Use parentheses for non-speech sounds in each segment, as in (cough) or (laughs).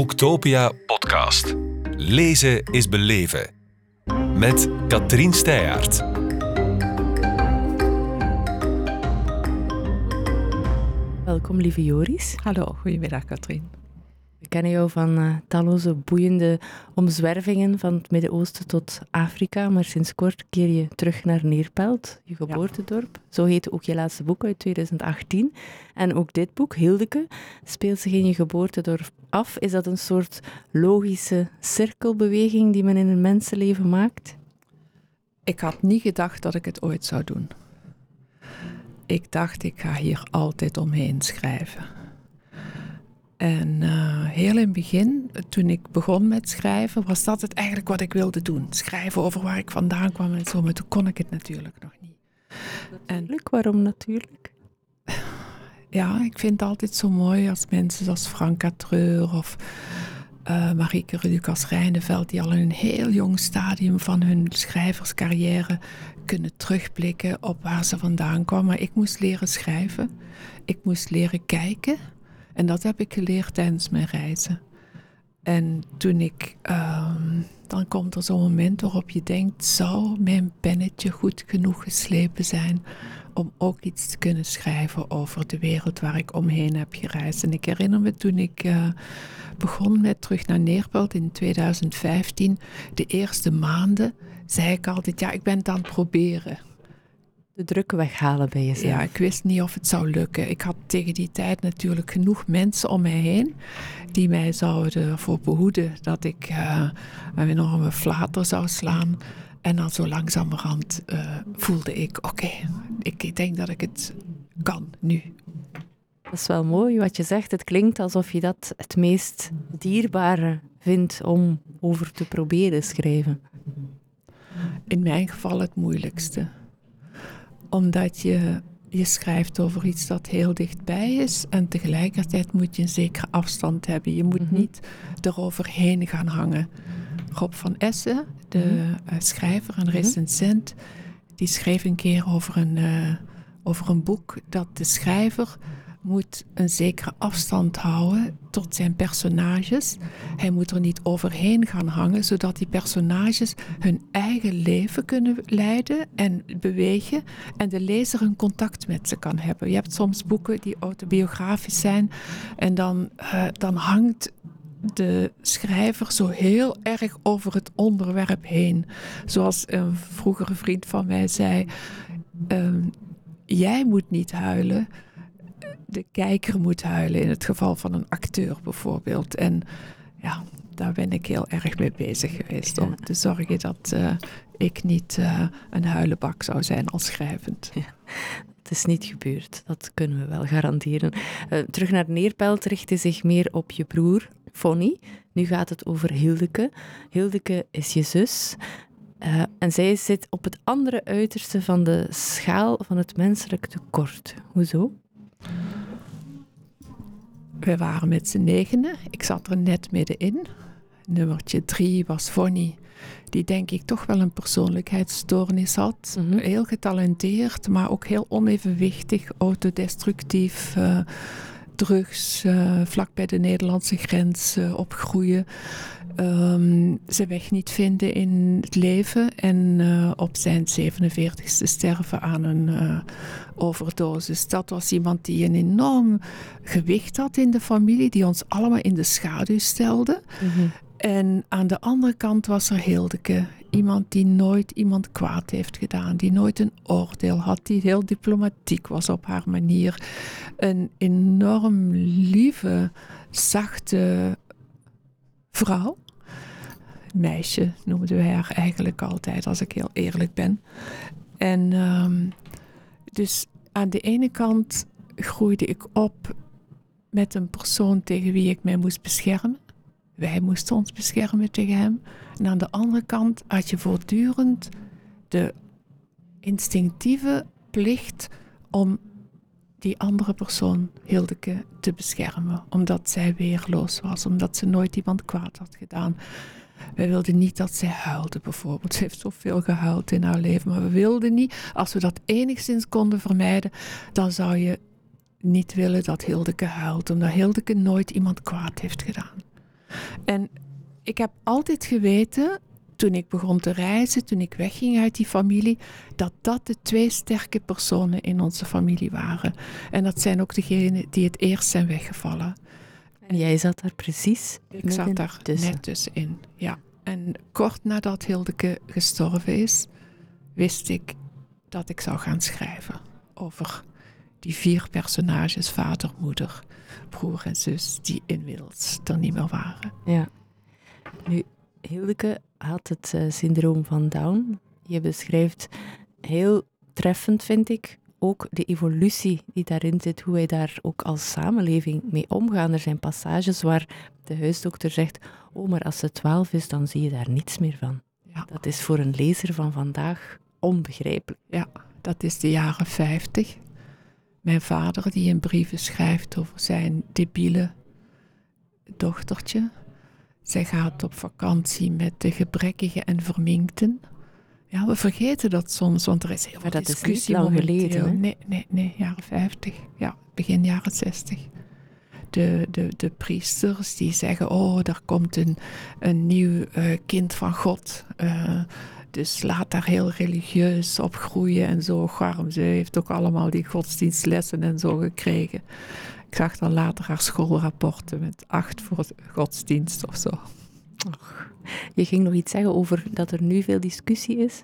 Boektopia podcast. Lezen is beleven. Met Katrien Steyaert. Welkom, lieve Joris. Hallo, goedemiddag Katrien. Kennen jou van uh, talloze boeiende omzwervingen van het Midden-Oosten tot Afrika, maar sinds kort keer je terug naar Neerpelt, je geboortedorp. Zo heet ook je laatste boek uit 2018. En ook dit boek, Hildeke, speelt zich in je geboortedorp af. Is dat een soort logische cirkelbeweging die men in een mensenleven maakt? Ik had niet gedacht dat ik het ooit zou doen. Ik dacht, ik ga hier altijd omheen schrijven. En uh, heel in het begin, toen ik begon met schrijven, was dat het eigenlijk wat ik wilde doen. Schrijven over waar ik vandaan kwam en zo, maar toen kon ik het natuurlijk nog niet. Natuurlijk, en, waarom natuurlijk? (laughs) Ja, ik vind het altijd zo mooi als mensen zoals Franka Treur of uh, Marieke Lucas Rijneveld, die al in een heel jong stadium van hun schrijverscarrière kunnen terugblikken op waar ze vandaan kwamen. Maar ik moest leren schrijven, ik moest leren kijken en dat heb ik geleerd tijdens mijn reizen. En toen ik, um, dan komt er zo'n moment waarop je denkt, zou mijn pennetje goed genoeg geslepen zijn om ook iets te kunnen schrijven over de wereld waar ik omheen heb gereisd. En ik herinner me toen ik uh, begon met Terug naar Neerpelt in 2015, de eerste maanden, zei ik altijd, ja, ik ben het aan het proberen de druk weghalen bij jezelf? Ja, ik wist niet of het zou lukken. Ik had tegen die tijd natuurlijk genoeg mensen om mij heen die mij zouden ervoor behoeden dat ik uh, een enorme flater zou slaan. En dan zo langzamerhand uh, voelde ik, oké, ik, ik denk dat ik het kan nu. Dat is wel mooi wat je zegt. Het klinkt alsof je dat het meest dierbare vindt om over te proberen schrijven. In mijn geval het moeilijkste omdat je, je schrijft over iets dat heel dichtbij is en tegelijkertijd moet je een zekere afstand hebben. Je moet mhm. niet eroverheen gaan hangen. Rob van Essen, de mhm. eh, schrijver en mhm. recensent, die schreef een keer over een, uh, over een boek dat de schrijver moet een zekere afstand houden tot zijn personages. Hij moet er niet overheen gaan hangen, zodat die personages hun eigen leven kunnen leiden en bewegen en de lezer een contact met ze kan hebben. Je hebt soms boeken die autobiografisch zijn en dan, uh, dan hangt de schrijver zo heel erg over het onderwerp heen. Zoals een vroegere vriend van mij zei: uh, Jij moet niet huilen de kijker moet huilen in het geval van een acteur bijvoorbeeld. En ja, daar ben ik heel erg mee bezig geweest om te zorgen dat uh, ik niet uh, een huilenbak zou zijn als schrijvend. Ja. Het is niet gebeurd, dat kunnen we wel garanderen. Uh, terug naar Neerpelt richtte zich meer op je broer, Fonny. Nu gaat het over Hildeke. Hildeke is je zus. Uh, en zij zit op het andere uiterste van de schaal van het menselijk tekort. Hoezo? We waren met z'n negenen. Ik zat er net middenin. Nummertje drie was Fonny, die denk ik toch wel een persoonlijkheidsstoornis had. Mhm. Heel getalenteerd, maar ook heel onevenwichtig, autodestructief. Uh, drugs, uh, vlak bij de Nederlandse grens uh, opgroeien. Um, zijn weg niet vinden in het leven en uh, op zijn 47ste sterven aan een uh, overdosis. Dat was iemand die een enorm gewicht had in de familie, die ons allemaal in de schaduw stelde. Mm -hmm. En aan de andere kant was er Hildeke. Iemand die nooit iemand kwaad heeft gedaan, die nooit een oordeel had, die heel diplomatiek was op haar manier. Een enorm lieve, zachte vrouw. Meisje noemden wij haar eigenlijk altijd, als ik heel eerlijk ben. En um, dus aan de ene kant groeide ik op met een persoon tegen wie ik mij moest beschermen. Wij moesten ons beschermen tegen hem. En aan de andere kant had je voortdurend de instinctieve plicht om die andere persoon, Hildeke, te beschermen. Omdat zij weerloos was, omdat ze nooit iemand kwaad had gedaan. Wij wilden niet dat zij huilde, bijvoorbeeld. Ze heeft zoveel gehuild in haar leven, maar we wilden niet, als we dat enigszins konden vermijden, dan zou je niet willen dat Hildeke huilt, omdat Hildeke nooit iemand kwaad heeft gedaan. En ik heb altijd geweten, toen ik begon te reizen, toen ik wegging uit die familie, dat dat de twee sterke personen in onze familie waren. En dat zijn ook degenen die het eerst zijn weggevallen. En jij zat daar precies Ik zat daar tussen. net tussenin, ja. En kort nadat Hildeke gestorven is, wist ik dat ik zou gaan schrijven over die vier personages, vader, moeder, broer en zus, die inmiddels er niet meer waren. Ja. Nu, Hildeke had het uh, syndroom van Down. Je beschrijft heel treffend, vind ik, ook de evolutie die daarin zit, hoe wij daar ook als samenleving mee omgaan. Er zijn passages waar de huisdokter zegt: Oh, maar als ze twaalf is, dan zie je daar niets meer van. Ja. Dat is voor een lezer van vandaag onbegrijpelijk. Ja, dat is de jaren 50. Mijn vader die een brieven schrijft over zijn debiele dochtertje. Zij gaat op vakantie met de gebrekkige en verminkten. Ja, we vergeten dat soms, want er is heel veel dat discussie is niet lang geleden. Nee, nee, nee, jaren 50. Ja, begin jaren 60. De, de, de priesters die zeggen, oh, er komt een, een nieuw uh, kind van God. Uh, dus laat daar heel religieus op groeien en zo. Garm, ze heeft ook allemaal die godsdienstlessen en zo gekregen. Ik zag dan later haar schoolrapporten met acht voor godsdienst of zo. Och, je ging nog iets zeggen over dat er nu veel discussie is?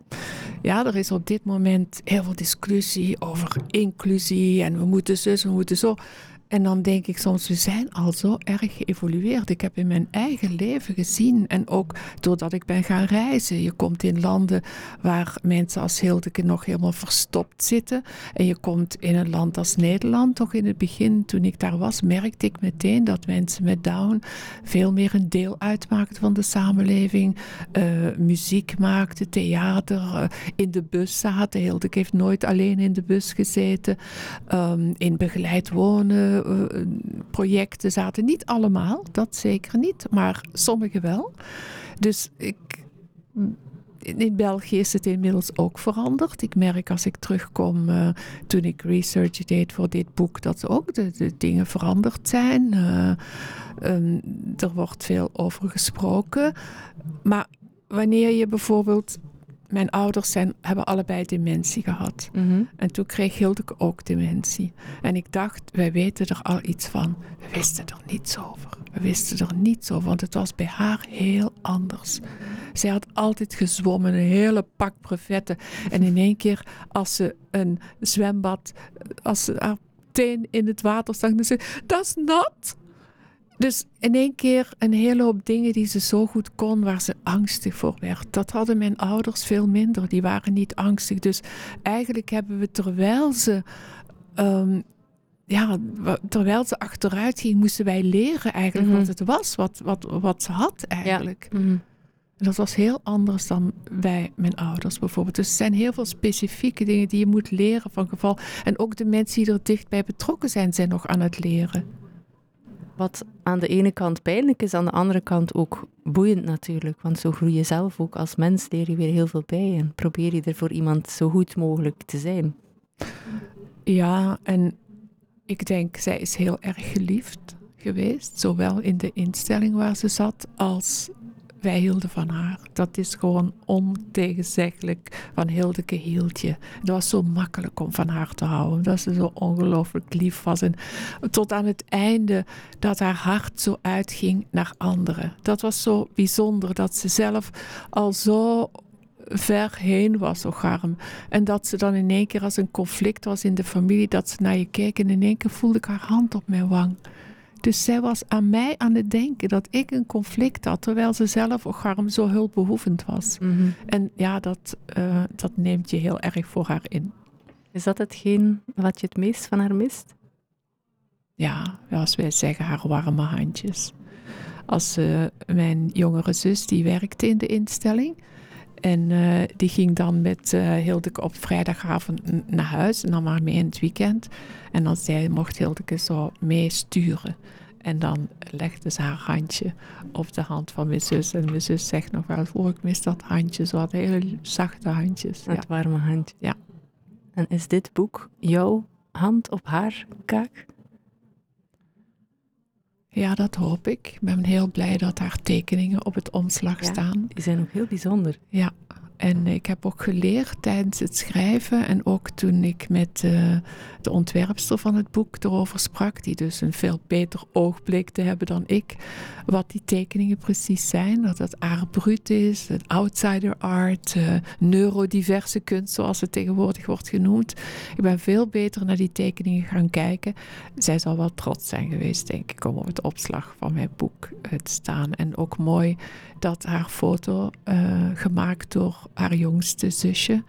Ja, er is op dit moment heel veel discussie over inclusie en we moeten zus, we moeten zo. En dan denk ik soms, we zijn al zo erg geëvolueerd. Ik heb in mijn eigen leven gezien en ook doordat ik ben gaan reizen. Je komt in landen waar mensen als Hildeke nog helemaal verstopt zitten. En je komt in een land als Nederland. Toch in het begin, toen ik daar was, merkte ik meteen dat mensen met Down veel meer een deel uitmaakten van de samenleving. Uh, muziek maakten, theater, uh, in de bus zaten. Hildeke heeft nooit alleen in de bus gezeten. Um, in begeleid wonen projecten zaten. Niet allemaal, dat zeker niet, maar sommige wel. Dus ik, in België is het inmiddels ook veranderd. Ik merk als ik terugkom, uh, toen ik research deed voor dit boek, dat ook de, de dingen veranderd zijn. Uh, um, er wordt veel over gesproken. Maar wanneer je bijvoorbeeld mijn ouders zijn, hebben allebei dementie gehad. Mhm. En toen kreeg Hildeke ook dementie. En ik dacht, wij weten er al iets van. We wisten er niets over. We wisten er niets over, want het was bij haar heel anders. Zij had altijd gezwommen, een hele pak brevetten. En in één keer, als ze een zwembad, als ze haar teen in het water zag, dan zei dat is nat. Dus in één keer een hele hoop dingen die ze zo goed kon, waar ze angstig voor werd. Dat hadden mijn ouders veel minder. Die waren niet angstig. Dus eigenlijk hebben we terwijl ze. Um, ja, terwijl ze achteruit ging, moesten wij leren eigenlijk mhm. wat het was, wat, wat, wat ze had eigenlijk. Ja. Mhm. Dat was heel anders dan bij mijn ouders bijvoorbeeld. Dus er zijn heel veel specifieke dingen die je moet leren van geval. En ook de mensen die er dichtbij betrokken zijn, zijn nog aan het leren. Wat aan de ene kant pijnlijk is, aan de andere kant ook boeiend natuurlijk. Want zo groei je zelf ook als mens, leer je weer heel veel bij en probeer je er voor iemand zo goed mogelijk te zijn. Ja, en ik denk, zij is heel erg geliefd geweest, zowel in de instelling waar ze zat als wij hielden van haar. Dat is gewoon ontegenzeggelijk. Van Hildeke hield je. Het was zo makkelijk om van haar te houden. Dat ze zo ongelooflijk lief was. En tot aan het einde dat haar hart zo uitging naar anderen. Dat was zo bijzonder dat ze zelf al zo ver heen was, zo garm. En dat ze dan in één keer als een conflict was in de familie, dat ze naar je keek en in één keer voelde ik haar hand op mijn wang. Dus zij was aan mij aan het denken dat ik een conflict had, terwijl ze zelf ook arm zo hulpbehoevend was. Mhm. En ja, dat, uh, dat neemt je heel erg voor haar in. Is dat hetgeen wat je het meest van haar mist? Ja, als wij zeggen, haar warme handjes. Als uh, mijn jongere zus, die werkte in de instelling. En uh, die ging dan met uh, Hildeke op vrijdagavond naar huis en dan maar mee in het weekend. En dan zei, mocht Hildeke zo meesturen. En dan legde ze haar handje op de hand van mijn zus. En mijn zus zegt nog wel, voor ik mis dat handje. Zo had hele zachte handjes. Ja. warme handje. Ja. En is dit boek jouw hand op haar kaak? Ja, dat hoop ik. Ik ben heel blij dat haar tekeningen op het omslag Ja. staan. Die zijn ook heel bijzonder. Ja, en ik heb ook geleerd tijdens het schrijven en ook toen ik met eh, de ontwerpster van het boek erover sprak, die dus een veel beter oog bleek te hebben dan ik, wat die tekeningen precies zijn. Dat het art brut is, het outsider art, eh, neurodiverse kunst zoals het tegenwoordig wordt genoemd. Ik ben veel beter naar die tekeningen gaan kijken. Zij zal wel trots zijn geweest, denk ik, om op het opslag van mijn boek eh, te staan. En ook mooi dat haar foto, gemaakt door haar jongste zusje.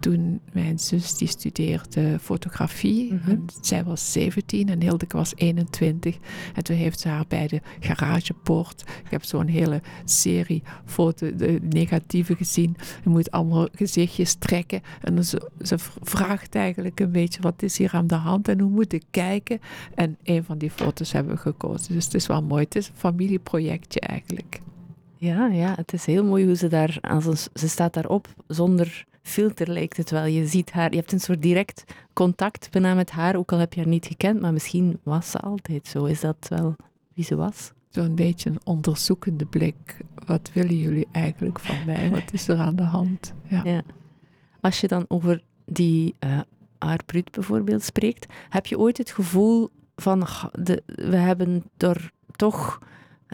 Toen mijn zus die studeerde fotografie. Mhm. en zij was 17 en Hildeke was 21. En toen heeft ze haar bij de garagepoort. Ik heb zo'n hele serie foto, de negatieve gezien. Je moet allemaal gezichtjes trekken. En ze, ze vraagt eigenlijk een beetje wat is hier aan de hand en hoe moet ik kijken. En een van die foto's hebben we gekozen. Dus het is wel mooi. Het is een familieprojectje eigenlijk. Ja, ja, het is heel mooi hoe ze daar, als een, ze staat daarop zonder filter lijkt het wel. Je ziet haar, je hebt een soort direct contact bijna met haar, ook al heb je haar niet gekend, maar misschien was ze altijd zo. Is dat wel wie ze was? Zo'n beetje een onderzoekende blik. Wat willen jullie eigenlijk van mij? Wat is er aan de hand? Ja. Ja. Als je dan over die uh, Art Brut bijvoorbeeld spreekt, heb je ooit het gevoel van, "Ach, de, we hebben er toch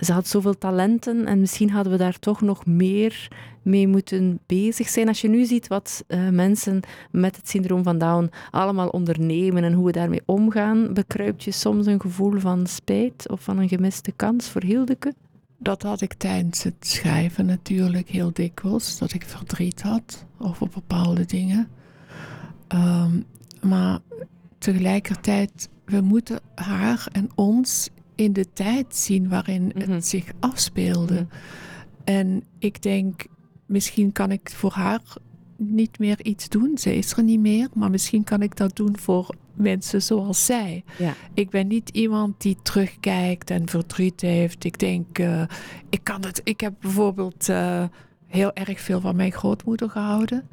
ze had zoveel talenten en misschien hadden we daar toch nog meer mee moeten bezig zijn. Als je nu ziet wat uh, mensen met het syndroom van Down allemaal ondernemen en hoe we daarmee omgaan, bekruipt je soms een gevoel van spijt of van een gemiste kans voor Hildeke? Dat had ik tijdens het schrijven natuurlijk heel dikwijls, dat ik verdriet had over bepaalde dingen. Um, maar tegelijkertijd, we moeten haar en ons in de tijd zien waarin mm -hmm. het zich afspeelde. Mm -hmm. En ik denk, misschien kan ik voor haar niet meer iets doen. Ze is er niet meer, maar misschien kan ik dat doen voor mensen zoals zij. Ja. Ik ben niet iemand die terugkijkt en verdriet heeft. Ik denk, uh, ik kan het. Ik heb bijvoorbeeld uh, heel erg veel van mijn grootmoeder gehouden.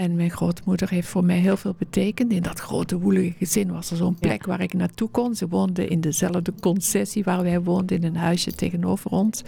En mijn grootmoeder heeft voor mij heel veel betekend. In dat grote woelige gezin was er zo'n plek waar ik naartoe kon. Ze woonde in dezelfde concessie waar wij woonden, in een huisje tegenover ons.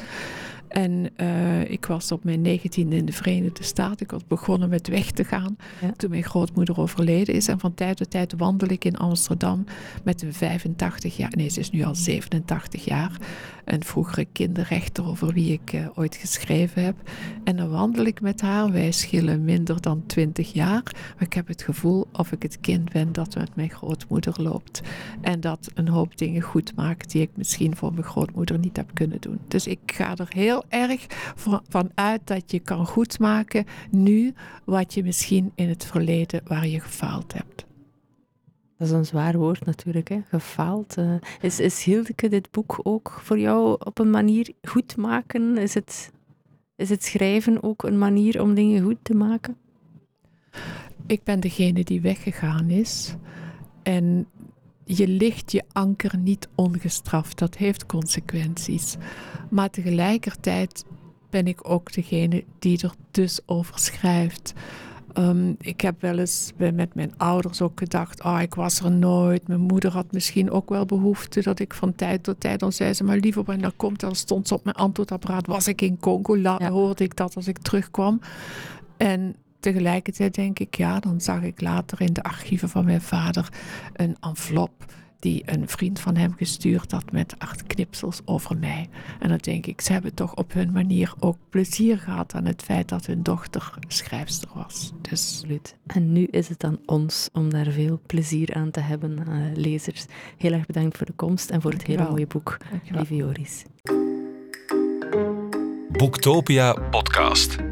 En uh, ik was op mijn negentiende in de Verenigde Staten. Ik was begonnen met weg te gaan Ja. toen mijn grootmoeder overleden is. En van tijd tot tijd wandel ik in Amsterdam met een 85 jaar, nee, ze is nu al 87 jaar, een vroegere kinderrechter over wie ik uh, ooit geschreven heb. En dan wandel ik met haar. Wij schillen minder dan 20 jaar. Maar ik heb het gevoel of ik het kind ben dat met mijn grootmoeder loopt. En dat een hoop dingen goed maakt die ik misschien voor mijn grootmoeder niet heb kunnen doen. Dus ik ga er heel erg van uit dat je kan goedmaken nu wat je misschien in het verleden waar je gefaald hebt. Dat is een zwaar woord natuurlijk, hè? gefaald. Uh, is, is Hildeke dit boek ook voor jou op een manier goed maken? Is het, is het schrijven ook een manier om dingen goed te maken? Ik ben degene die weggegaan is. En je ligt je anker niet ongestraft. Dat heeft consequenties. Maar tegelijkertijd ben ik ook degene die er dus over schrijft. Um, ik heb wel eens met mijn ouders ook gedacht, oh, ik was er nooit. Mijn moeder had misschien ook wel behoefte dat ik van tijd tot tijd, dan zei ze, maar liever wanneer dat komt, dan stond ze op mijn antwoordapparaat, was ik in Congo, ja. hoorde ik dat als ik terugkwam. En tegelijkertijd denk ik, ja, dan zag ik later in de archieven van mijn vader een envelop die een vriend van hem gestuurd had met acht knipsels over mij. En dan denk ik, ze hebben toch op hun manier ook plezier gehad aan het feit dat hun dochter schrijfster was. Dus... Absoluut. En nu is het aan ons om daar veel plezier aan te hebben, uh, lezers. Heel erg bedankt voor de komst en voor het hele mooie boek, lieve Joris. Boektopia podcast.